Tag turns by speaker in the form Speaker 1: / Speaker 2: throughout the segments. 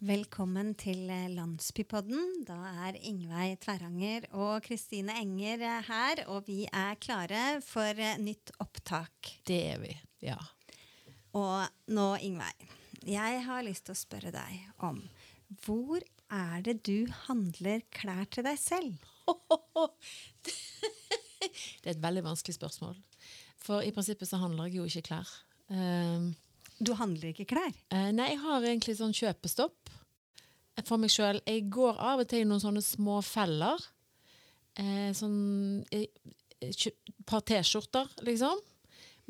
Speaker 1: Velkommen til eh, Landsbypodden. Da er Ingveig Tverranger og Kristine Enger eh, her, og vi er klare for eh, nytt opptak.
Speaker 2: Det er vi, ja.
Speaker 1: Og nå, Ingveig, jeg har lyst til å spørre deg om hvor er det du handler klær til deg selv?
Speaker 2: Det er et veldig vanskelig spørsmål. For i prinsippet så handler jeg jo ikke klær. Um,
Speaker 1: Du handler ikke klær?
Speaker 2: eh, nei, jeg har egentlig sånn kjøpestopp for meg sjøl. Jeg går av og til i noen sånne små feller. Eh, sånn Et par T-skjorter, liksom.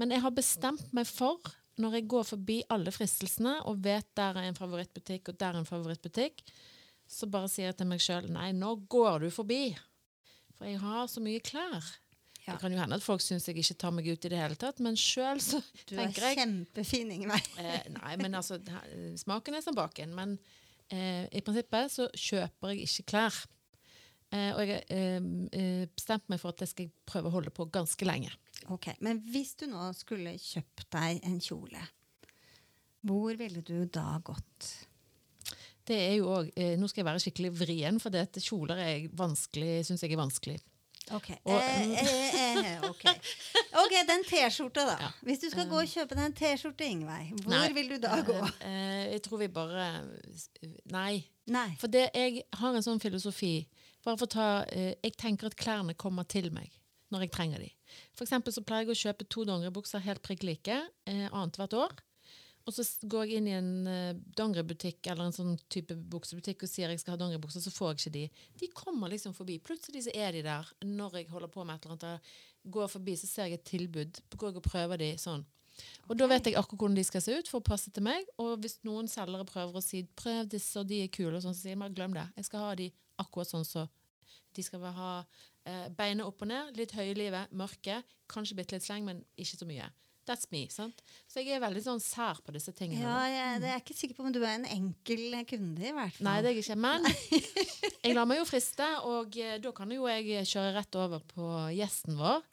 Speaker 2: Men jeg har bestemt meg for, når jeg går forbi alle fristelsene og vet der er en favorittbutikk og der er en favorittbutikk, så bare sier jeg til meg sjøl nei, nå går du forbi. For jeg har så mye klær.
Speaker 1: Ja.
Speaker 2: Det kan jo hende at folk syns jeg ikke tar meg ut i det hele tatt, men sjøl så
Speaker 1: Du er
Speaker 2: tenker jeg
Speaker 1: kjempefin, Ingveig.
Speaker 2: eh, Nei, men altså, smaken er som baken. Men eh, i prinsippet så kjøper jeg ikke klær. Eh, og jeg har eh, eh, bestemt meg for at det skal jeg prøve å holde på ganske lenge.
Speaker 1: Ok, Men hvis du nå skulle kjøpt deg en kjole, hvor ville du da gått?
Speaker 2: Det er jo også, eh, Nå skal jeg være skikkelig vrien, for dette kjoler er vanskelig, syns jeg er vanskelig.
Speaker 1: Ok,
Speaker 2: Og-
Speaker 1: eh, eh, eh, okay. Ok, den T-skjorta, da.
Speaker 2: Ja.
Speaker 1: Hvis du skal gå og kjøpe deg en T-skjorte, Ingveig, hvor
Speaker 2: Nei,
Speaker 1: vil du da gå?
Speaker 2: Eh, eh, jeg tror vi bare Nei.
Speaker 1: Nei.
Speaker 2: For det, jeg har en sånn filosofi. Bare for å ta, eh, jeg tenker at klærne kommer til meg når jeg trenger de. For eksempel så pleier jeg å kjøpe to dongeribukser helt prikk like eh, annethvert år. Og så går jeg inn i en eh, dongeributikk eller en sånn type buksebutikk og sier jeg skal ha dongeribukser, så får jeg ikke de. De kommer liksom forbi. Plutselig så er de der når jeg holder på med et eller annet. Går forbi, så ser jeg et tilbud. Går jeg og prøver de sånn. Og da vet jeg akkurat hvordan de skal se ut for å passe til meg. Og hvis noen selgere prøver å si 'prøv disse, og de er kule', og sånn, så sier jeg bare glem det. Jeg skal ha de akkurat sånn så De skal ha eh, beina opp og ned, litt høye i livet, mørke, kanskje bitte litt sleng, men ikke så mye. That's me. sant? Så jeg er veldig sånn sær på disse tingene.
Speaker 1: Ja, jeg, det er ikke sikker på om du er en enkel kunde, i hvert fall.
Speaker 2: Nei, det er jeg ikke. Men jeg lar meg jo friste, og eh, da kan jo jeg kjøre rett over på gjesten vår.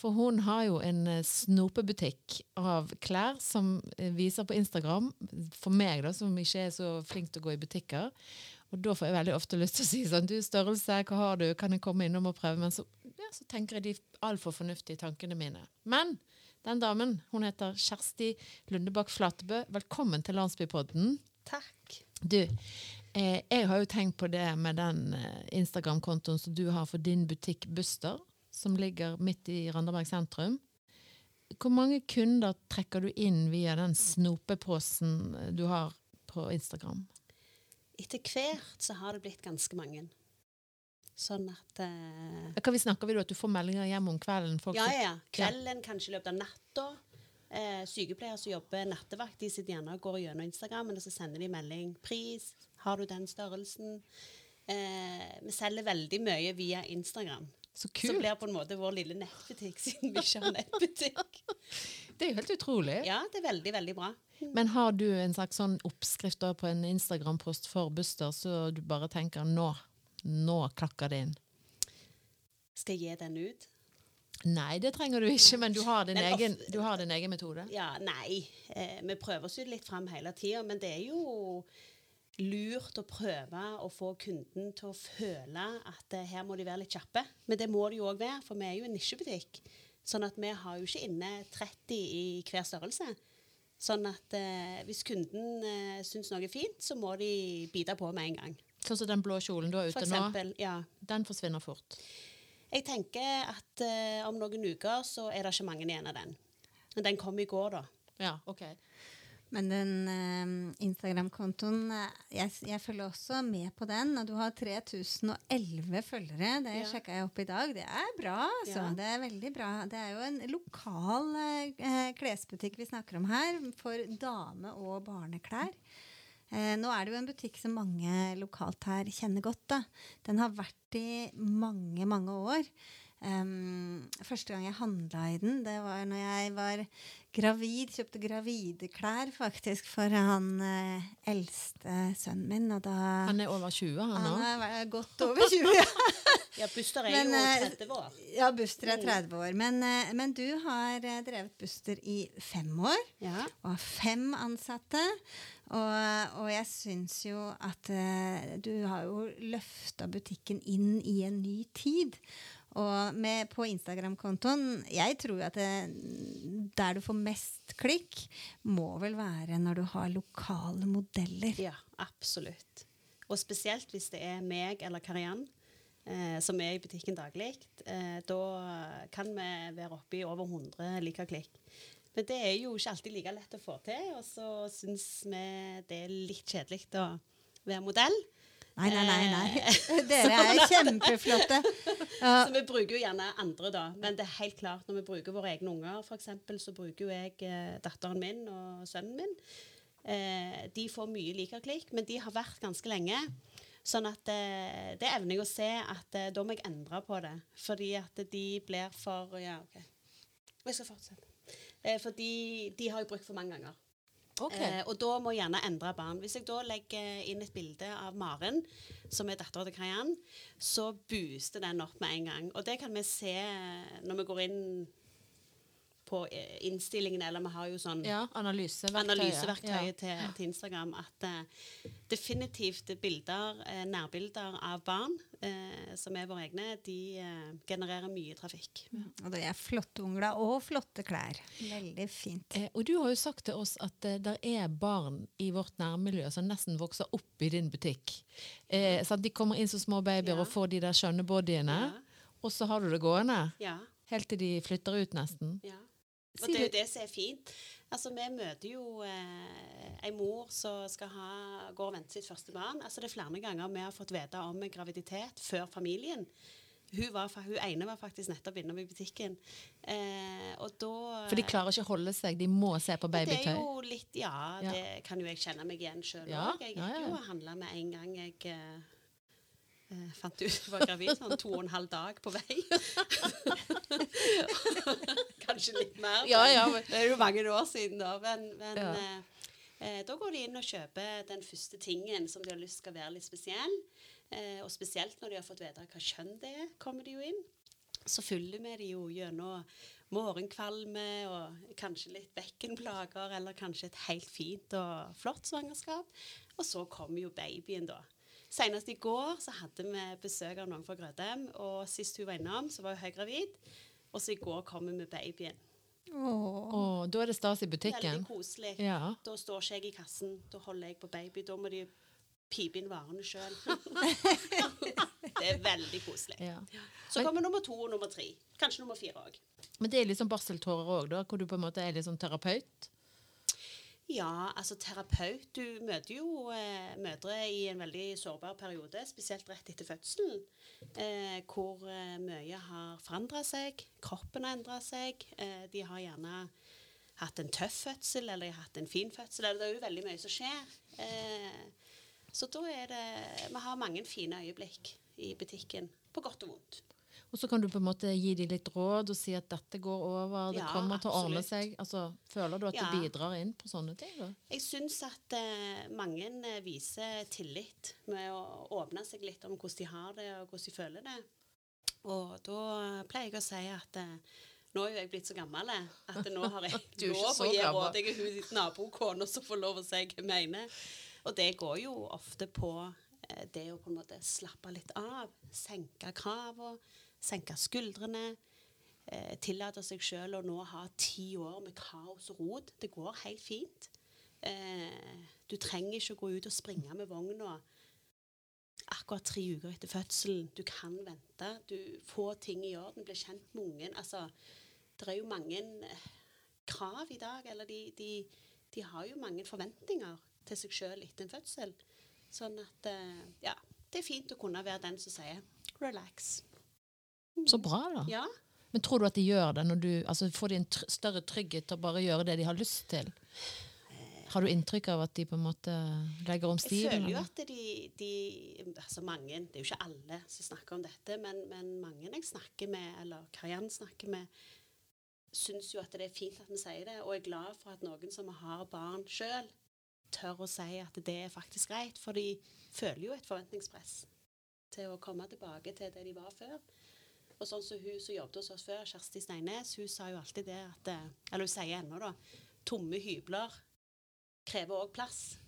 Speaker 2: For hun har jo en eh, snopebutikk av klær som eh, viser på Instagram. For meg, da, som ikke er så flink til å gå i butikker. Og da får jeg veldig ofte lyst til å si sånn Du, størrelse, hva har du? Kan jeg komme innom og prøve? Men så, ja, så tenker jeg de altfor fornuftige tankene mine. Men den damen, hun heter Kjersti Lundebakk Flatebø. Velkommen til Landsbypodden.
Speaker 1: Takk.
Speaker 2: Du, eh, jeg har jo tenkt på det med den eh, Instagram-kontoen som du har for din butikk Buster, som ligger midt i Randaberg sentrum. Hvor mange kunder trekker du inn via den snopeposen eh, du har på Instagram?
Speaker 3: Etter hvert så har det blitt ganske mange. Sånn at uh,
Speaker 2: Hva vi snakker vi da? At du får meldinger hjem om kvelden?
Speaker 3: Ja, ja, ja. Kvelden, kanskje i løpet av natta. Eh, sykepleiere som jobber nattevakt, de sitter gjerne og går gjennom Instagram, og så sender de melding 'Pris. Har du den størrelsen?' Eh, vi selger veldig mye via Instagram.
Speaker 2: Så
Speaker 3: Som
Speaker 2: Så
Speaker 3: blir på en måte vår lille nettbutikk, siden vi ikke har nettbutikk.
Speaker 2: Det er jo helt utrolig.
Speaker 3: Ja, det er veldig, veldig bra.
Speaker 2: Men har du en slags sånn oppskrift på en Instagram-post for Buster, så du bare tenker nå, nå klakker det inn?
Speaker 3: Skal jeg gi den ut?
Speaker 2: Nei, det trenger du ikke, men du har din, egen, du har din egen metode.
Speaker 3: Ja, nei. Eh, vi prøver oss jo litt fram hele tida, men det er jo lurt å prøve å få kunden til å føle at eh, her må de være litt kjappe. Men det må de jo òg være, for vi er jo en nisjebutikk. Sånn at vi har jo ikke inne 30 i hver størrelse. Sånn at eh, hvis kunden eh, syns noe er fint, så må de bite på med en gang.
Speaker 2: Sånn som den blå kjolen du har
Speaker 3: ute
Speaker 2: ute nå,
Speaker 3: ja.
Speaker 2: den forsvinner fort.
Speaker 3: Jeg tenker at eh, om noen uker så er det ikke mange igjen av den. Men den kom i går, da.
Speaker 2: Ja, ok.
Speaker 1: Men den eh, Instagram-kontoen eh, jeg, jeg følger også med på den, og du har 3011 følgere. Det
Speaker 3: Ja.
Speaker 1: sjekka jeg opp i dag. Det er bra, altså.
Speaker 3: Ja.
Speaker 1: Det er veldig bra. Det er jo en lokal eh, klesbutikk vi snakker om her, for dame- og barneklær. Eh, nå er det jo en butikk som mange lokalt her kjenner godt. da. Den har vært i mange, mange år. Um, første gang jeg handla i den, det var når jeg var gravid. Kjøpte gravideklær faktisk for han eh, eldste sønnen min. Da
Speaker 2: Han er over 20, han
Speaker 1: Han
Speaker 2: nå.
Speaker 1: er væ- godt over 20.
Speaker 3: Ja, ja, Buster er
Speaker 1: Men,
Speaker 3: jo
Speaker 1: eh,
Speaker 3: 30 år.
Speaker 1: ja, Buster er 30 år. Men, eh, men du har drevet Buster i fem år
Speaker 3: Ja.
Speaker 1: og har fem ansatte. Og, og jeg syns jo at eh, du har jo løfta butikken inn i en ny tid. Og med, på Instagram-kontoen Jeg tror at det, der du får mest klikk, må vel være når du har lokale modeller.
Speaker 3: Ja, absolutt. Og spesielt hvis det er meg eller Kariann eh, som er i butikken daglig. Eh, da kan vi være oppe i over 100 like klikk. Men det er jo ikke alltid like lett å få til, og så syns vi det er litt kjedelig å være modell.
Speaker 1: Nei, nei, nei. nei.
Speaker 3: Eh,
Speaker 1: Dere er kjempeflotte.
Speaker 3: Så vi bruker jo gjerne andre, da. Men det er helt klart når vi bruker våre egne unger, f.eks., så bruker jo jeg eh, datteren min og sønnen min. Eh, de får mye likeklikk, men de har vært ganske lenge. Sånn at eh, det evner jeg å se at da må jeg endre på det. Fordi at de blir for Ja, OK. Jeg skal fortsette. Eh, fordi de har jeg brukt for mange ganger.
Speaker 2: Okay.
Speaker 3: Eh, og da må jeg gjerne endre barn. Hvis jeg da legger inn et bilde av Maren, som er dattera til Kayan, så booster den opp med en gang. Og det kan vi se når vi går inn på eh, innstillingene, eller vi har jo sånn
Speaker 2: Ja, analyseverktøyet.
Speaker 3: analyseverktøyet
Speaker 2: Ja.
Speaker 3: til, til Instagram at uh, definitivt bilder, uh, nærbilder av barn uh, som er våre egne, de genererer mye trafikk.
Speaker 1: og det er flotte ungler og flotte klær. Veldig fint.
Speaker 2: Eh, og du har jo sagt til oss at eh, det er barn i vårt nærmiljø som nesten vokser opp i din butikk. Eh, sant? De kommer inn som små babyer
Speaker 3: Ja.
Speaker 2: og får de der skjønne bodyene,
Speaker 3: Ja.
Speaker 2: og så har du det gående
Speaker 3: Ja.
Speaker 2: helt til de flytter ut nesten.
Speaker 3: Ja. Og det er jo det som er fint. Altså, Vi møter jo eh, ei mor som skal ha, går og venter sitt første barn. Altså, Det er flere ganger vi har fått vite om graviditet før familien. Hun, var, hun ene var faktisk nettopp innom i butikken. Eh, og da
Speaker 2: For de klarer ikke å holde seg, de må se på babytøy?
Speaker 3: Det er jo litt Ja,
Speaker 2: Ja.
Speaker 3: det kan jo jeg kjenne meg igjen sjøl òg.
Speaker 2: Ja,
Speaker 3: Jeg gikk
Speaker 2: ja.
Speaker 3: jo og handla med en gang jeg eh, fant ut jeg var gravid. Sånn to og en halv dag på vei. Kanskje litt mer.
Speaker 2: Ja, ja, men-
Speaker 3: Det er jo mange år siden, da. Men, men
Speaker 2: Ja.
Speaker 3: eh, eh, da går de inn og kjøper den første tingen som de har lyst skal være litt spesiell. Eh, og spesielt når de har fått vite hva kjønn det er, kommer de jo inn. Så følger vi de jo gjennom morgenkvalme og kanskje litt bekkenplager, eller kanskje et helt fint og flott svangerskap. Og så kommer jo babyen, da. Senest i går så hadde vi besøk av noen fra Grødem, og sist hun var innom, så var hun høygravid. Og så i går kom hun med babyen.
Speaker 1: Åh.
Speaker 2: Åh, da er det stas i butikken.
Speaker 3: Veldig koselig.
Speaker 2: Ja.
Speaker 3: Da står ikke jeg i kassen, da holder jeg på baby. Da må de pipe inn varene sjøl. det er veldig koselig.
Speaker 2: ja.
Speaker 3: Så kommer nummer to og nummer tre. Kanskje nummer fire òg.
Speaker 2: Men det er liksom barseltårer òg, da, hvor du på en måte er litt sånn terapeut?
Speaker 3: Ja, altså terapeut. Du møter jo eh, mødre i en veldig sårbar periode, spesielt rett etter fødselen, eh, hvor eh, mye har forandra seg. Kroppen har endra seg. Eh, de har gjerne hatt en tøff fødsel, eller hatt en fin fødsel. Eller det er jo veldig mye som skjer. Eh, så da er det Vi har mange fine øyeblikk i butikken, på godt og vondt.
Speaker 2: Og så kan du på en måte gi dem litt råd og si at dette går over, det
Speaker 3: Ja,
Speaker 2: kommer til å ordne seg. Altså, føler du at
Speaker 3: Ja.
Speaker 2: du bidrar inn på sånne ting? da?
Speaker 3: Jeg syns at eh, mange eh, viser tillit med å åpne seg litt om hvordan de har det og hvordan de føler det. Og da pleier jeg å si at eh, nå er jo jeg blitt så gammel eh, at nå har jeg lov å gi råd. Jeg er hun nabokona som får lov å si hva jeg mener. Og det går jo ofte på eh, det å på en måte slappe litt av. Senke kravene, senke skuldrene. Eh, tillate seg sjøl å nå ha ti år med kaos og rot. Det går helt fint. Eh, du trenger ikke å gå ut og springe med vogna akkurat tre uker etter fødselen. Du kan vente. Du får ting i orden, blir kjent med ungen. Altså, det er jo mange eh, krav i dag, eller de, de, de har jo mange forventninger til seg sjøl etter en fødsel. Sånn at eh, ja, det er fint å kunne være den som sier 'relax'.
Speaker 2: Så bra, da.
Speaker 3: Ja.
Speaker 2: Men tror du at de gjør det? når du, altså Får de en tr større trygghet til å bare gjøre det de har lyst til? Har du inntrykk av at de på en måte legger om
Speaker 3: Jeg føler jo at de, de altså mange, Det er jo ikke alle som snakker om dette, men, men mange jeg snakker med, eller Kariann snakker med, syns jo at det er fint at vi sier det, og er glad for at noen som har barn sjøl, tør å si at det er faktisk greit. For de føler jo et forventningspress til å komme tilbake til det de var før. Og sånn som hun som jobbet hos oss før, Kjersti Steines, hun sa jo alltid det at eh, Eller hun sier ennå, da. Tomme hybler krever òg plass.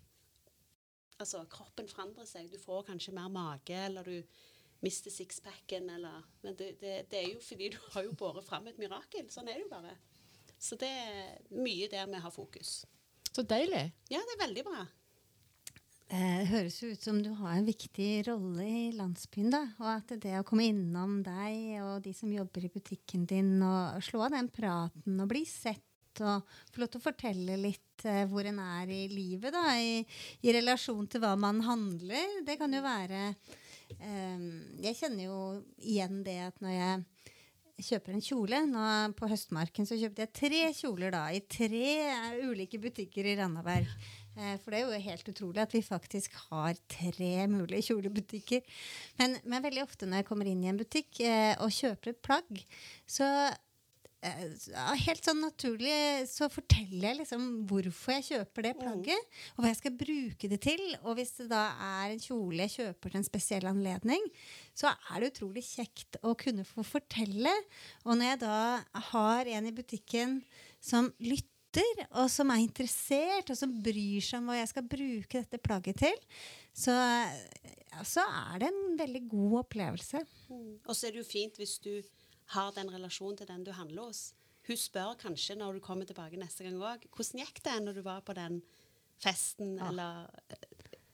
Speaker 3: Altså, kroppen forandrer seg. Du får kanskje mer mage, eller du mister sixpacken, eller Men det, det, det er jo fordi du har jo båret fram et mirakel. Sånn er det jo bare. Så det er mye der vi har fokus.
Speaker 2: Så deilig.
Speaker 3: Ja, det er veldig bra.
Speaker 1: Eh, høres jo ut som du har en viktig rolle i landsbyen, da. Og at det å komme innom deg og de som jobber i butikken din, og slå av den praten og bli sett og få lov til å fortelle litt eh, hvor en er i livet, da, i, i relasjon til hva man handler, det kan jo være eh, Jeg kjenner jo igjen det at når jeg kjøper en kjole nå På Høstmarken så kjøpte jeg tre kjoler da, i tre ulike butikker i Randaberg. Eh, For det er jo helt utrolig at vi faktisk har tre mulige kjolebutikker. Men, men veldig ofte når jeg kommer inn i en butikk eh, og kjøper et plagg, så eh, helt sånn naturlig så forteller jeg liksom hvorfor jeg kjøper det plagget, og hva jeg skal bruke det til. Og hvis det da er en kjole jeg kjøper til en spesiell anledning, så er det utrolig kjekt å kunne få fortelle. Og når jeg da har en i butikken som lytter, og som er interessert, og som bryr seg om hva jeg skal bruke dette plagget til, så, ja, så er det en veldig god opplevelse.
Speaker 3: Og så er det jo fint hvis du har den relasjonen til den du handler hos. Hun spør kanskje når du kommer tilbake neste gang òg hvordan gikk det når du var på den festen eller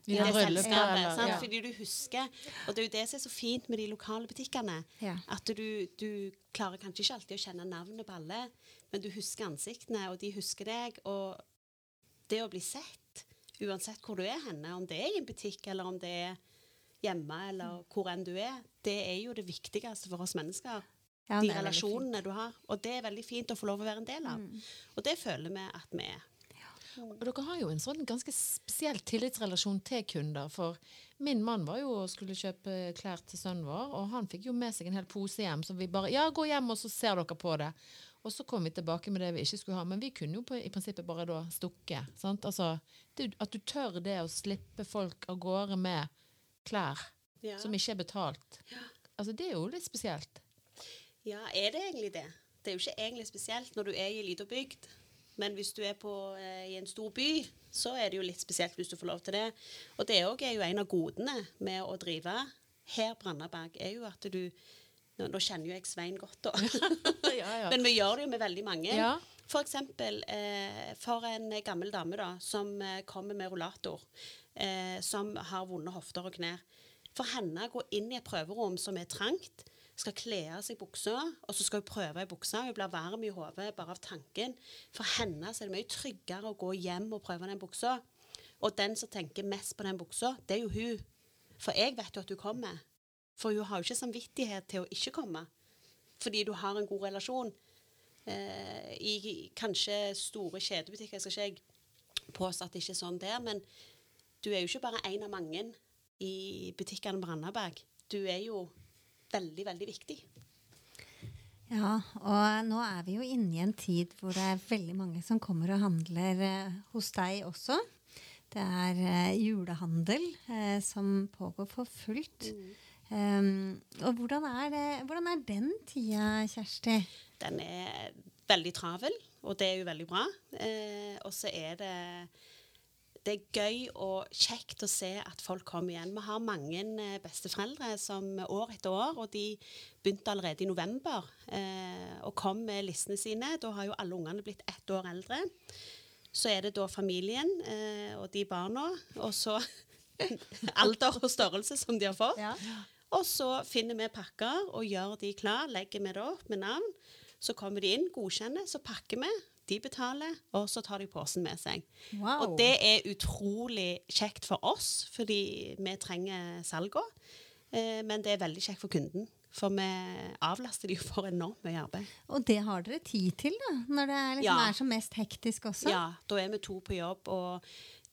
Speaker 2: I
Speaker 3: det selskapet.
Speaker 2: eller-
Speaker 3: sant?
Speaker 2: ja.
Speaker 3: Fordi du husker. Og det er jo det som er så fint med de lokale butikkene.
Speaker 1: Ja.
Speaker 3: At du, du klarer kanskje ikke alltid å kjenne navnet på alle, men du husker ansiktene, og de husker deg. Og det å bli sett, uansett hvor du er henne, om det er i en butikk eller om det er hjemme eller hvor enn du er, det er jo det viktigste for oss mennesker.
Speaker 1: Ja,
Speaker 3: de relasjonene du har. Og det er veldig fint å få lov å være en del av.
Speaker 1: Mm.
Speaker 3: Og det føler vi at vi er.
Speaker 2: Og dere har jo en sånn ganske spesiell tillitsrelasjon til kunder. For min mann var jo og skulle kjøpe klær til sønnen vår, og han fikk jo med seg en hel pose hjem. Så vi bare Ja, gå hjem, og så ser dere på det. Og så kom vi tilbake med det vi ikke skulle ha. Men vi kunne jo på, i prinsippet bare da stukke. Sant? Altså, det, at du tør det å slippe folk av gårde med klær
Speaker 3: Ja.
Speaker 2: som ikke er betalt. Altså, det er jo litt spesielt.
Speaker 3: Ja, er det egentlig det? Det er jo ikke egentlig spesielt når du er i ei lita bygd. Men hvis du er på, eh, i en stor by, så er det jo litt spesielt hvis du får lov til det. Og det òg er jo en av godene med å drive her på Randaberg, er jo at du Nå, nå kjenner jo jeg Svein godt, da.
Speaker 2: ja, ja.
Speaker 3: Men vi gjør det jo med veldig mange.
Speaker 2: Ja.
Speaker 3: For eksempel eh, for en gammel dame da, som eh, kommer med rullator, eh, som har vonde hofter og knær. For henne å gå inn i et prøverom som er trangt, skal kle av seg buksa, og så skal hun prøve i buksa. Hun blir varm i hodet bare av tanken. For henne så er det mye tryggere å gå hjem og prøve den buksa. Og den som tenker mest på den buksa, det er jo hun. For jeg vet jo at hun kommer. For hun har jo ikke samvittighet til å ikke komme. Fordi du har en god relasjon. Eh, I kanskje store kjedebutikker skal ikke jeg påstå at det ikke er sånn der, men du er jo ikke bare en av mange i butikkene på Randaberg. Du er jo veldig, veldig viktig.
Speaker 1: Ja, og nå er vi jo inne i en tid hvor det er veldig mange som kommer og handler eh, hos deg også. Det er eh, julehandel eh, som pågår for fullt. Um, og hvordan er, det, hvordan er den tida, Kjersti?
Speaker 3: Den er veldig travel, og det er jo veldig bra. Eh, og så er det det er gøy og kjekt å se at folk kommer igjen. Vi har mange eh, besteforeldre som år etter år, og de begynte allerede i november eh, og kom med listene sine. Da har jo alle ungene blitt ett år eldre. Så er det da familien eh, og de barna, og så alder og størrelse som de har fått.
Speaker 1: Ja.
Speaker 3: Og så finner vi pakker og gjør de klar, legger vi det opp med navn. Så kommer de inn, godkjenner, så pakker vi. De betaler, og så tar de posen med seg.
Speaker 1: Wow.
Speaker 3: Og det er utrolig kjekt for oss, fordi vi trenger salga. Eh, men det er veldig kjekt for kunden, for vi avlaster de for enormt mye arbeid.
Speaker 1: Og det har dere tid til, da? Når det er, liksom,
Speaker 3: Ja.
Speaker 1: er som mest hektisk også?
Speaker 3: Ja, da er vi to på jobb, og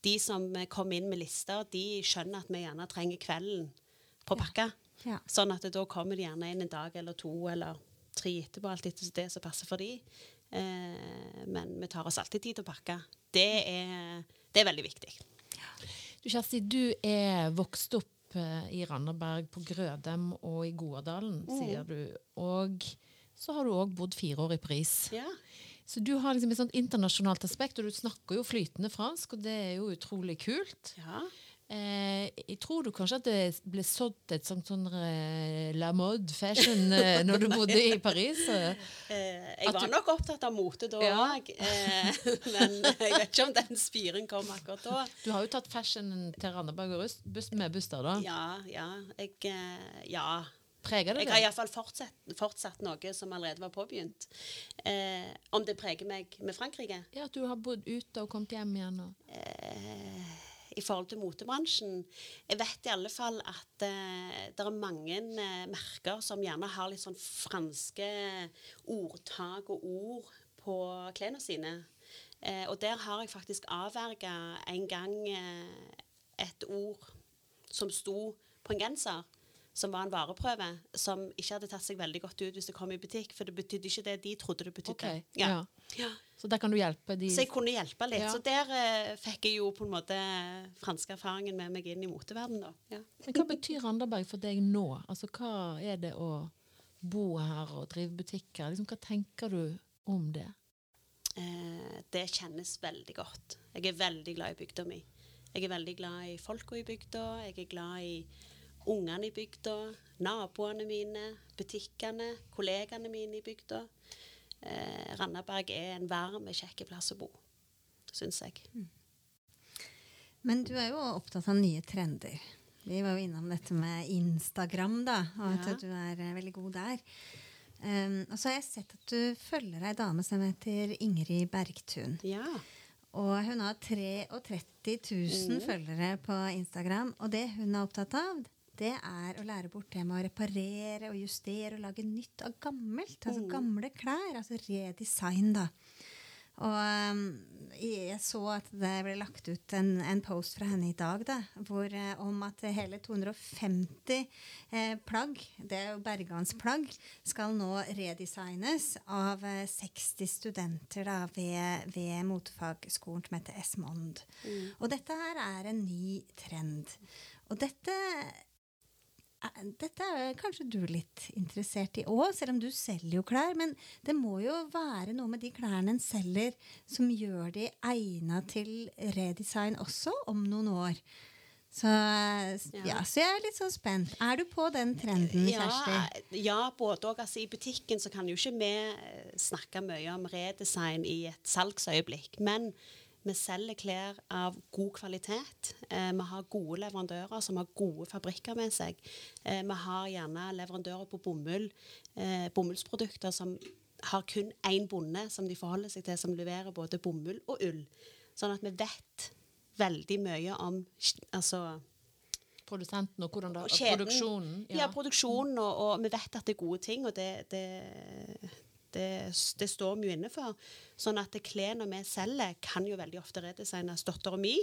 Speaker 3: de som kommer inn med lister, de skjønner at vi gjerne trenger kvelden på pakka.
Speaker 1: Ja.
Speaker 3: Sånn at da kommer de gjerne inn en dag eller to eller tre etterpå, alt etter det som passer for de. Eh, men vi tar oss alltid tid til å pakke. Det er, det er veldig viktig.
Speaker 2: Du Kjersti, du er vokst opp eh, i Randaberg, på Grødem og i Godalen, sier du. Og så har du òg bodd fire år i Paris.
Speaker 3: Ja.
Speaker 2: Så du har liksom et sånt internasjonalt aspekt, og du snakker jo flytende fransk, og det er jo utrolig kult.
Speaker 3: ja.
Speaker 2: Eh, jeg tror du kanskje at det ble sådd et sånt sånn eh, la mode fashion eh, når du bodde i Paris? eh.
Speaker 3: Jeg
Speaker 2: At
Speaker 3: var
Speaker 2: du-
Speaker 3: nok opptatt av mote da
Speaker 2: Ja.
Speaker 3: òg, eh, men jeg vet ikke om den spiren kom akkurat da.
Speaker 2: Du har jo tatt fashion til Randaberg og Rust med Buster, da.
Speaker 3: Ja, ja. Jeg, ja.
Speaker 2: Preger det
Speaker 3: Jeg har iallfall fortsatt, fortsatt noe som allerede var påbegynt. Eh, om det preger meg med Frankrike?
Speaker 2: Ja, At du har bodd ute og kommet hjem igjen? Og.
Speaker 3: eh, i forhold til motebransjen. Jeg vet i alle fall at eh, det er mange eh, merker som gjerne har litt sånn franske ordtak og ord på klærne sine. Eh, og der har jeg faktisk avverga en gang eh, et ord som sto på en genser. Som var en vareprøve, som ikke hadde tatt seg veldig godt ut hvis det kom i butikk. For det betydde ikke det de trodde det betydde.
Speaker 2: Okay,
Speaker 3: Ja.
Speaker 2: ja.
Speaker 3: Ja.
Speaker 2: Så der kan du hjelpe de
Speaker 3: Så jeg kunne hjelpe litt. Så der uh, fikk jeg jo på en måte franske erfaringen med meg inn i moteverdenen. da. Ja.
Speaker 2: Men hva betyr Randaberg for deg nå? Altså, Hva er det å bo her og drive butikker? Liksom, hva tenker du om det?
Speaker 3: Uh, det kjennes veldig godt. Jeg er veldig glad i bygda mi. Jeg er veldig glad i folka i bygda. Jeg er glad i ungene i bygda, naboene mine, butikkene, kollegaene mine i bygda. Eh, Randaberg er en varm, kjekk plass å bo, syns jeg.
Speaker 1: Men du er jo opptatt av nye trender. Vi var jo innom dette med Instagram, da, og at
Speaker 3: Ja.
Speaker 1: du er eh, veldig god der. Um, og så har jeg sett at du følger ei dame som heter Ingrid Bergtun.
Speaker 3: Ja.
Speaker 1: Og hun har 33 000 følgere på Instagram. Og det hun er opptatt av, det er å lære bort det med å reparere og justere og lage nytt av gammelt. Altså gamle klær. Altså redesign, da. Og um, jeg så at det ble lagt ut en, en post fra henne i dag da, hvor, eh, om at hele 250 eh, plagg, det er jo bergansplagg, skal nå redesignes av eh, 60 studenter da, ved, ved motefagskolen som heter Esmond. Og dette her er en ny trend. Og dette dette er kanskje du litt interessert i òg, selv om du selger jo klær. Men det må jo være noe med de klærne en selger som gjør de egna til redesign også om noen år. Så, ja. så jeg er litt sånn spent. Er du på den trenden, Kjersti?
Speaker 3: Ja, både og. Altså, I butikken så kan jo ikke vi eh, snakke mye om redesign i et salgsøyeblikk. Men vi selger klær av god kvalitet. Eh, vi har gode leverandører som har gode fabrikker med seg. Eh, vi har gjerne leverandører på bomull, eh, bomullsprodukter som har kun én bonde som de forholder seg til, som leverer både bomull og ull. Sånn at vi vet veldig mye om altså,
Speaker 2: Produsenten og hvordan det,
Speaker 3: og
Speaker 2: produksjonen?
Speaker 3: Ja. Ja, produksjonen, og, og vi vet at det er gode ting, og det, det, det, det står vi jo inne for. Sånn at klærne vi selger, kan jo veldig ofte redesignes. Dattera mi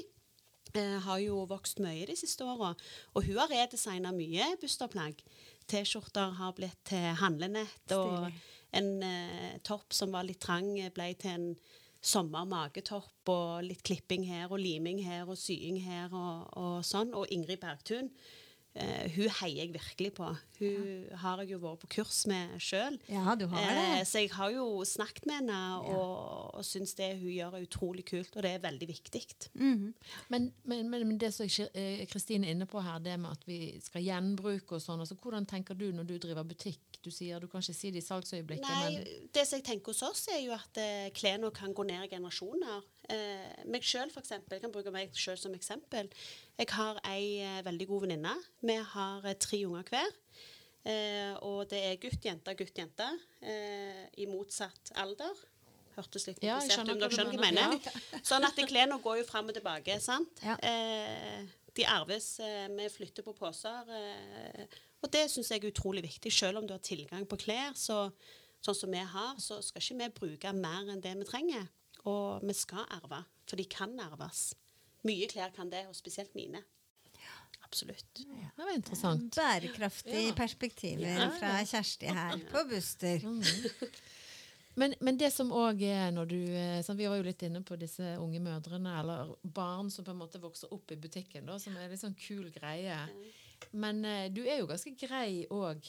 Speaker 3: eh, har jo vokst mye de siste åra, og hun har redesigna mye busterplagg. T-skjorter har blitt til handlenett, og en eh, topp som var litt trang, ble til en sommer-magetopp, og litt klipping her, og liming her, og sying her, og, og sånn. Og Ingrid Bergtun, eh, hun heier jeg virkelig på. Hun har jeg jo vært på kurs med sjøl.
Speaker 1: Ja, du har det.
Speaker 3: så jeg har jo snakket med henne, og, og syns det hun gjør er utrolig kult, og det er veldig viktig.
Speaker 1: Mm
Speaker 2: Men, men, men, men det som eh, Kristine er inne på her, det med at vi skal gjenbruke og sånn, altså hvordan tenker du når du driver butikk? Du sier du kan ikke si det i salgsøyeblikket,
Speaker 3: Nei,
Speaker 2: men
Speaker 3: det som jeg tenker hos oss, er jo at uh, klærne kan gå ned i generasjoner. Eh, meg sjøl, eksempel. Jeg kan bruke meg sjøl som eksempel. Jeg har ei eh, veldig god venninne. Vi har eh, tre unger hver. Eh, og det er gutt, jente, gutt, jente. Eh, I motsatt alder. Hørtes litt komplisert ut, dere skjønner hva jeg
Speaker 2: mener.
Speaker 3: Ja. Sånn at klærne går jo fram og tilbake. sant?
Speaker 1: Ja.
Speaker 3: Eh, de arves. Vi flytter på poser. Og det syns jeg er utrolig viktig. Selv om du har tilgang på klær, så, sånn som vi har, så skal ikke vi bruke mer enn det vi trenger. Og vi skal arve, for de kan arves. Mye klær kan det, og spesielt mine. Absolutt.
Speaker 2: det var interessant.
Speaker 1: Bærekraftige
Speaker 2: Ja.
Speaker 1: perspektiver
Speaker 2: Ja, ja.
Speaker 1: fra Kjersti her på Buster.
Speaker 2: Men, men det som òg er når du sånn, Vi var jo litt inne på disse unge mødrene, eller barn som på en måte vokser opp i butikken, da, som er litt sånn kul greie. Men eh, du er jo ganske grei òg,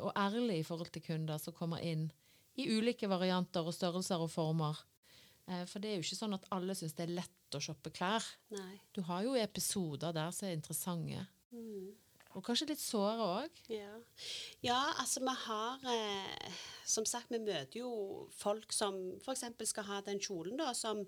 Speaker 2: og ærlig i forhold til kunder som kommer inn i ulike varianter og størrelser og former. Eh, For det er jo ikke sånn at alle syns det er lett å shoppe klær.
Speaker 3: Nei.
Speaker 2: Du har jo episoder der som er interessante. Og kanskje litt såre òg.
Speaker 3: Ja. ja, altså vi har eh, Som sagt, vi møter jo folk som f.eks. skal ha den kjolen, da, som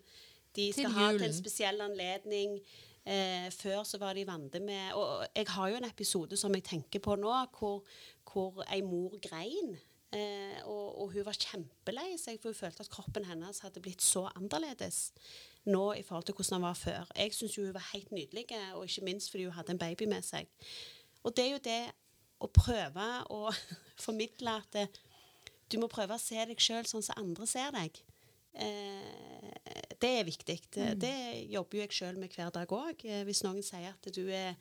Speaker 3: de skal ha til en spesiell anledning. Eh, før så var de vante med Og jeg har jo en episode som jeg tenker på nå, hvor, hvor ei mor grein. Eh, og, og hun var kjempelei seg, for hun følte at kroppen hennes hadde blitt så annerledes nå i forhold til hvordan den var før. Jeg syns hun var helt nydelig, og ikke minst fordi hun hadde en baby med seg. Og det er jo det å prøve å formidle at det, du må prøve å se deg sjøl sånn som andre ser deg. Eh, det er viktig. Det, det jobber jo jeg sjøl med hver dag òg. Eh, hvis noen sier at du er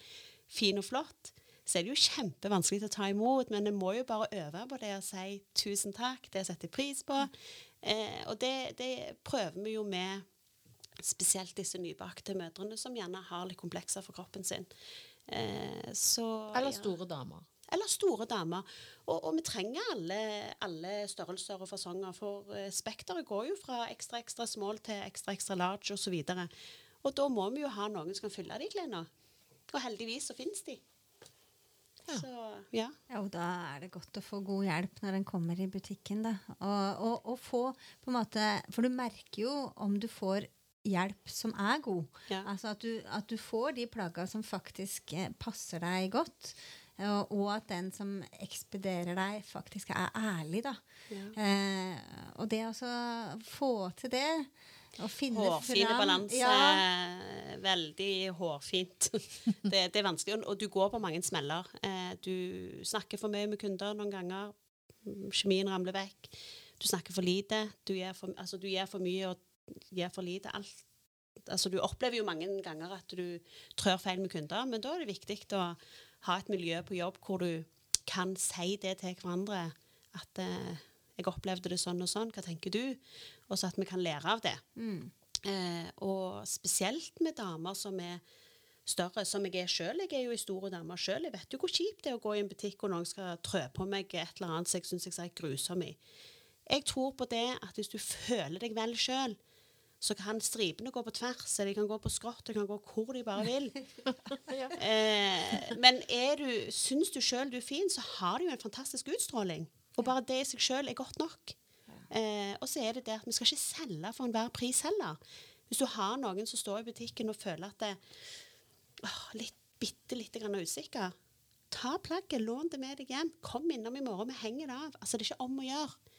Speaker 3: fin og flott, så er det jo kjempevanskelig å ta imot, men en må jo bare øve på det å si tusen takk, det setter jeg pris på. Eh, og det, det prøver vi jo med spesielt disse nybakte mødrene som gjerne har litt komplekser for kroppen sin. Eh, så,
Speaker 2: Eller
Speaker 3: ja.
Speaker 2: store damer.
Speaker 3: Eller store damer. Og, og vi trenger alle, alle størrelser og fasonger, for eh, spekteret går jo fra ekstra ekstra small til ekstra ekstra large osv. Og, så og da må vi jo ha noen som kan fylle de klærne. Og heldigvis så finnes de.
Speaker 2: Ja.
Speaker 3: Så ja.
Speaker 1: Ja, og da er det godt å få god hjelp når en kommer i butikken. Da. Og, og, og få på en måte For du merker jo om du får hjelp som er god.
Speaker 3: Ja.
Speaker 1: Altså at du, at du får de plagga som faktisk eh, passer deg godt. Og, og at den som ekspederer deg, faktisk er ærlig, da.
Speaker 3: Ja.
Speaker 1: Eh, og det å få til det
Speaker 3: Hårfine balanse.
Speaker 1: Ja,
Speaker 3: Veldig hårfint. det, det er vanskelig, og- du går på mange smeller. Eh, du snakker for mye med kunder noen ganger. Kjemien ramler vekk. Du snakker for lite. Du gjør for, altså, du gjør for mye og gjør for lite. Alt. Altså, du opplever jo mange ganger at du trør feil med kunder, men da er det viktig å ha et miljø på jobb hvor du kan si det til hverandre. At eh, 'jeg opplevde det sånn og sånn, hva tenker du?' Og så at vi kan lære av det.
Speaker 1: Mm.
Speaker 3: Eh, og spesielt med damer som er større, som jeg er sjøl. Jeg er jo ei stor dame sjøl. Jeg vet jo hvor kjipt det er å gå i en butikk og noen skal trø på meg et eller annet som jeg syns jeg ser grusom i. Jeg tror på det at hvis du føler deg vel sjøl, så kan stripene gå på tvers, eller de kan gå på skrått, de kan gå hvor de bare vil. Eh, men er du, syns du sjøl du er fin, så har du jo en fantastisk utstråling. Og bare det i seg sjøl er godt nok. Eh, og så er det det at vi skal ikke selge for enhver pris heller. Hvis du har noen som står i butikken og føler at det åh, litt, bitte lite grann usikker, ta plagget, lån det med deg hjem. Kom innom i morgen, vi henger det av. Altså, det er ikke om å gjøre.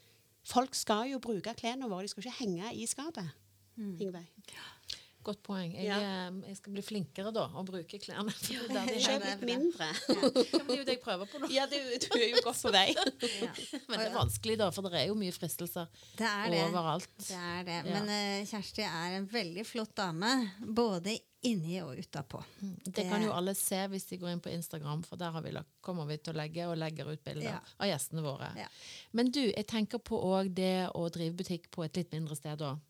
Speaker 3: Folk skal jo bruke klærne våre, de skal ikke henge i skapet. Ingveig.
Speaker 2: Godt poeng. Jeg,
Speaker 3: Ja.
Speaker 2: eh, jeg skal bli flinkere da, og bruke klærne. Ja, det
Speaker 3: Kjøp litt mindre.
Speaker 2: Ja, det er jo det jeg prøver på nå.
Speaker 3: Ja, du, du er jo godt på vei.
Speaker 1: Ja.
Speaker 2: Men det er vanskelig, da, for det er jo mye fristelser
Speaker 1: Det det.
Speaker 2: overalt.
Speaker 1: Det er det. Men uh, Kjersti er en veldig flott dame, både inni og utapå.
Speaker 2: Det kan jo alle se hvis de går inn på Instagram, for der har vi lagt, kommer vi til å legge og legger ut bilder
Speaker 1: Ja.
Speaker 2: av gjestene våre.
Speaker 1: Ja.
Speaker 2: Men du, jeg tenker på òg det å drive butikk på et litt mindre sted òg.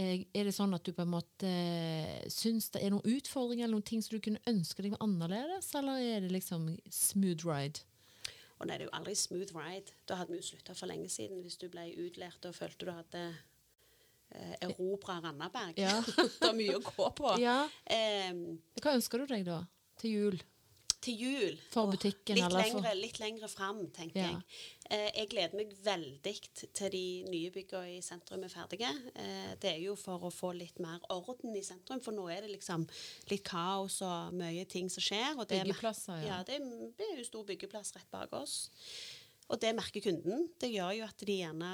Speaker 2: Er det sånn at du på en måte eh, syns det er noen utfordringer eller noen ting som du kunne ønske deg var annerledes, eller er det liksom smooth ride?
Speaker 3: Og nei, det er jo aldri smooth ride. Da hadde vi jo slutta for lenge siden hvis du ble utlært og følte du hadde eh, erobra Randaberg.
Speaker 2: Ja.
Speaker 3: det er mye å gå på.
Speaker 2: Ja.
Speaker 3: Um,
Speaker 2: Hva ønsker du deg da til jul?
Speaker 3: til jul
Speaker 2: For
Speaker 3: Åh,
Speaker 2: butikken,
Speaker 3: litt,
Speaker 2: eller for-
Speaker 3: lengre, litt lengre fram, tenker
Speaker 2: Ja.
Speaker 3: jeg. Eh, jeg gleder meg veldig til de nye byggene i sentrum er ferdige. Eh, det er jo for å få litt mer orden i sentrum, for nå er det liksom litt kaos og mye ting som skjer. Og det,
Speaker 2: Byggeplasser, ja.
Speaker 3: ja. det, er- det er jo stor byggeplass rett bak oss. Og det merker kunden. Det gjør jo at de gjerne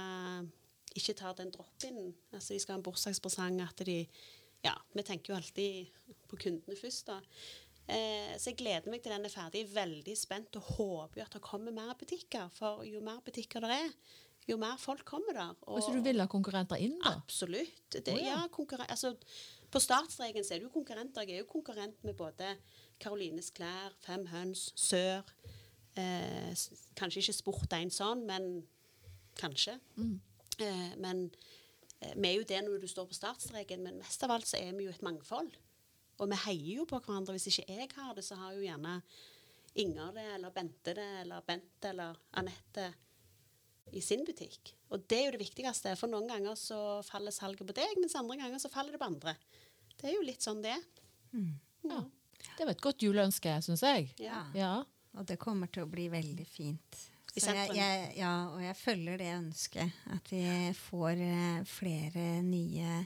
Speaker 3: ikke tar den drop-in. Altså de skal ha en bursdagspresang, at de Ja, vi tenker jo alltid på kundene først, da. Eh, så jeg gleder meg til den er ferdig. Veldig spent og håper jo at det kommer mer butikker. For jo mer butikker det er, jo mer folk kommer der.
Speaker 2: Og så du vil ha konkurrenter inn, da?
Speaker 3: Absolutt. Det,
Speaker 2: oh, ja.
Speaker 3: ja, altså, på startstreken så er du konkurrenter. Jeg er jo konkurrent med både Karolines klær, Fem høns, Sør. Eh, kanskje ikke Sport en sånn, men kanskje.
Speaker 2: Mm.
Speaker 3: Eh, men eh, vi er jo det når du står på startstreken, men mest av alt så er vi jo et mangfold. Og vi heier jo på hverandre. Hvis ikke jeg har det, så har jo gjerne Inger det, eller Bente det, eller Bent eller Anette. i sin butikk. Og det er jo det viktigste, for noen ganger så faller salget på deg, mens andre ganger så faller det på andre. Det er jo litt sånn det mm.
Speaker 2: Ja. Det var et godt juleønske, syns jeg.
Speaker 3: Ja.
Speaker 2: Ja.
Speaker 1: Og det kommer til å bli veldig fint. Så jeg, jeg, ja, og jeg følger det ønsket. At vi får eh, flere nye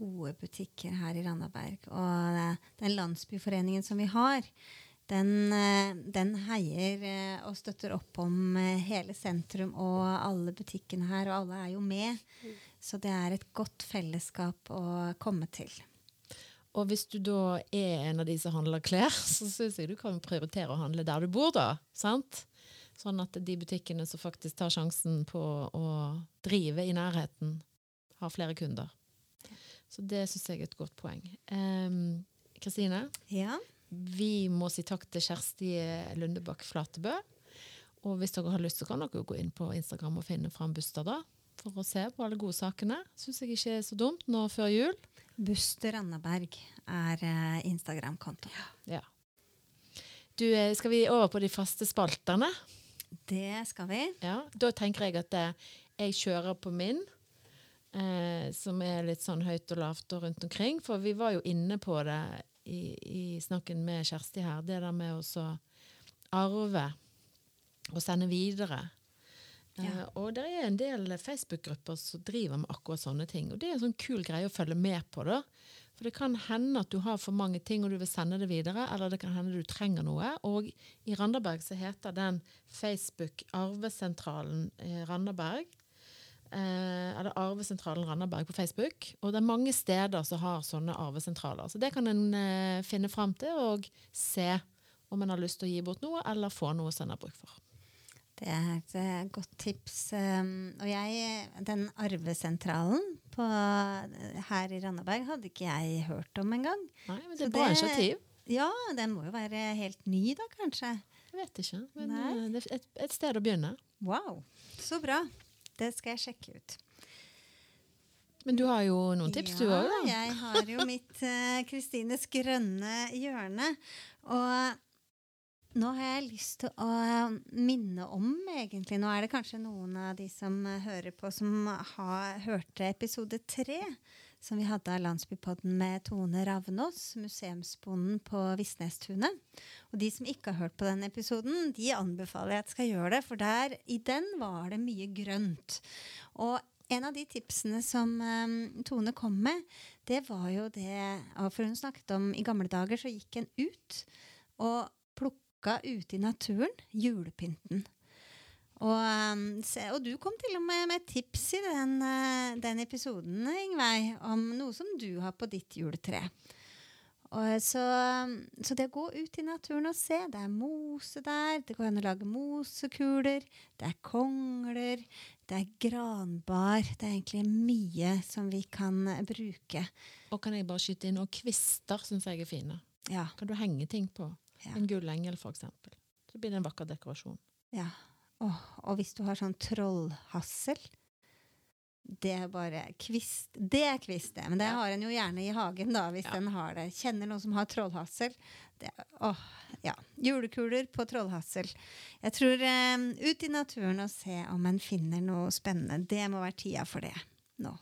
Speaker 1: gode butikker her i Randaberg. Og eh, den landsbyforeningen som vi har, den, eh, den heier eh, og støtter opp om hele sentrum og alle butikkene her, og alle er jo med. Så det er et godt fellesskap å komme til.
Speaker 2: Og hvis du da er en av de som handler klær, så syns jeg du kan prioritere å handle der du bor, da. Sant? Sånn at de butikkene som faktisk tar sjansen på å drive i nærheten, har flere kunder. Så det syns jeg er et godt poeng. Kristine, Kristine,
Speaker 1: Ja.
Speaker 2: vi må si takk til Kjersti Lundebakk Flatebø. Og hvis dere har lyst, så kan dere jo gå inn på Instagram og finne fram Buster da, for å se på alle gode sakene. Syns jeg ikke er så dumt nå før jul.
Speaker 1: Buster Anneberg er eh, Instagram-konto.
Speaker 2: Ja. Du, eh, skal vi over på de faste spaltene?
Speaker 1: Det skal vi.
Speaker 2: Ja. Da tenker jeg at eh, jeg kjører på min, eh, som er litt sånn høyt og lavt og rundt omkring. For vi var jo inne på det i, i snakken med Kjersti her, det der med å så arve og sende videre. Eh,
Speaker 1: Ja.
Speaker 2: og det er en del Facebook-grupper som driver med akkurat sånne ting. Og det er en sånn kul greie å følge med på. da. For det kan hende at du har for mange ting og du vil sende det videre, eller det kan hende du trenger noe. Og i Randaberg så heter den Facebook Arvesentralen eh, Randaberg. Eh, det Arvesentralen Randaberg på Facebook. Og det er mange steder som har sånne arvesentraler. Så det kan en eh, finne fram til og se om en har lyst til å gi bort noe, eller få noe som en har bruk for.
Speaker 1: Det er et eh, godt tips. Um, og jeg, den arvesentralen på, her i Randaberg hadde ikke jeg hørt om engang.
Speaker 2: Nei, men det
Speaker 1: Så
Speaker 2: er bra
Speaker 1: det-
Speaker 2: initiativ.
Speaker 1: Ja, den må jo være helt ny da, kanskje.
Speaker 2: Jeg vet ikke, men
Speaker 1: Nei.
Speaker 2: det er et, et sted å begynne.
Speaker 1: Wow, så bra. Det skal jeg sjekke ut.
Speaker 2: Men du har jo noen tips du òg.
Speaker 1: Ja, jeg har jo mitt Kristines Kristines grønne hjørne. Og nå har jeg lyst til å eh, minne om, egentlig Nå er det kanskje noen av de som eh, hører på, som har hørte episode tre. Som vi hadde av Landsbypodden med Tone Ravnås, museumsbonden på Visnestunet. Og de som ikke har hørt på den episoden, de anbefaler jeg at skal gjøre det. For der, i den var det mye grønt. Og en av de tipsene som um, Tone kom med, det var jo det For hun snakket om i gamle dager så gikk en ut og plukka ute i naturen julepynten. Og, se, og du kom til og med med tips i den, eh, den episoden, Ingveig, om noe som du har på ditt juletre. Og så, så det å gå ut i naturen og se, det er mose der, det går an å lage mosekuler, det er kongler, det er granbar, det er egentlig mye som vi kan bruke.
Speaker 2: Og kan jeg bare skyte inn, og kvister syns jeg er fine.
Speaker 1: Ja,
Speaker 2: Kan du henge ting på?
Speaker 1: Ja.
Speaker 2: En gullengel, eksempel. Så blir det en vakker dekorasjon.
Speaker 1: ja. Åh, og hvis du har sånn trollhassel, det er bare kvist. Det er kvist, det. Men det har en jo gjerne i hagen, da, hvis
Speaker 2: Ja.
Speaker 1: den har det. Kjenner noen som har trollhassel. Det, åh, ja. Julekuler på trollhassel. Jeg tror eh, ut i naturen og se om en finner noe spennende. Det må være tida for det nå.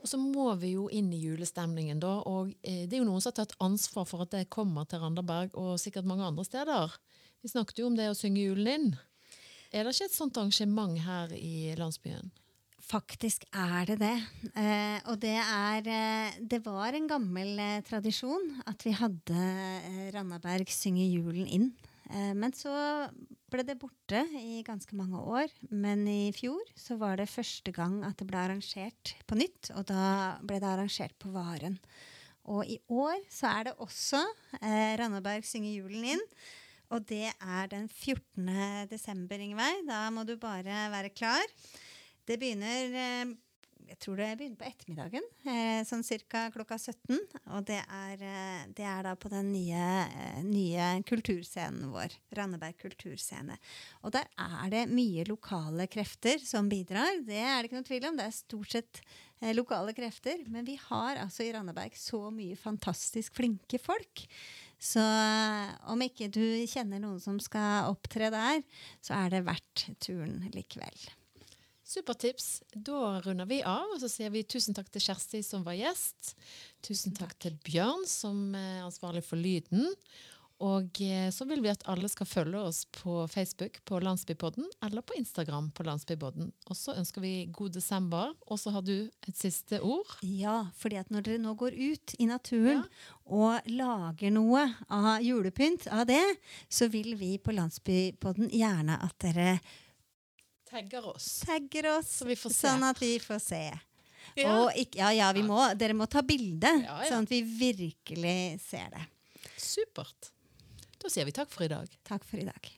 Speaker 2: Og så må vi jo inn i julestemningen, da. Og eh, det er jo noen som har tatt ansvar for at det kommer til Randaberg, og sikkert mange andre steder. Vi snakket jo om det å synge julen inn. Er det ikke et sånt arrangement her i landsbyen?
Speaker 1: Faktisk er det det. Eh, og det er eh, Det var en gammel eh, tradisjon at vi hadde eh, Randaberg synge julen inn. Eh, men så ble det borte i ganske mange år. Men i fjor så var det første gang at det ble arrangert på nytt. Og da ble det arrangert på Varen. Og i år så er det også eh, Randaberg synge julen inn. Og det er den 14. desember, Ingveig. Da må du bare være klar. Det begynner eh, jeg tror det begynner på ettermiddagen, eh, sånn ca. klokka 17. Og det er, eh, det er da på den nye, nye kulturscenen vår, Randeberg kulturscene. Og der er det mye lokale krefter som bidrar. Det er det ikke noe tvil om. Det er stort sett lokale krefter. Men vi har altså i Randeberg så mye fantastisk flinke folk. Så eh, om ikke du kjenner noen som skal opptre der, så er det verdt turen likevel.
Speaker 2: Supertips. Da runder vi av, og så sier vi tusen takk til Kjersti som var gjest. Tusen takk, til Bjørn som er ansvarlig for lyden. Og eh, så vil vi at alle skal følge oss på Facebook på Landsbypodden eller på Instagram på Landsbypodden. Og så ønsker vi god desember. Og så har du et siste ord.
Speaker 1: Ja, fordi at når dere nå går ut i naturen og lager noe av julepynt av det, så vil vi på Landsbypodden gjerne at dere
Speaker 2: Tagger oss.
Speaker 1: tagger oss,
Speaker 2: Så vi får se.
Speaker 1: sånn at vi får se.
Speaker 2: Ja.
Speaker 1: Og ikke, ja, ja, vi må, dere må ta bilde,
Speaker 2: Ja, ja.
Speaker 1: sånn at vi virkelig ser det.
Speaker 2: Supert. Da sier vi takk for i dag.
Speaker 1: Takk for i dag.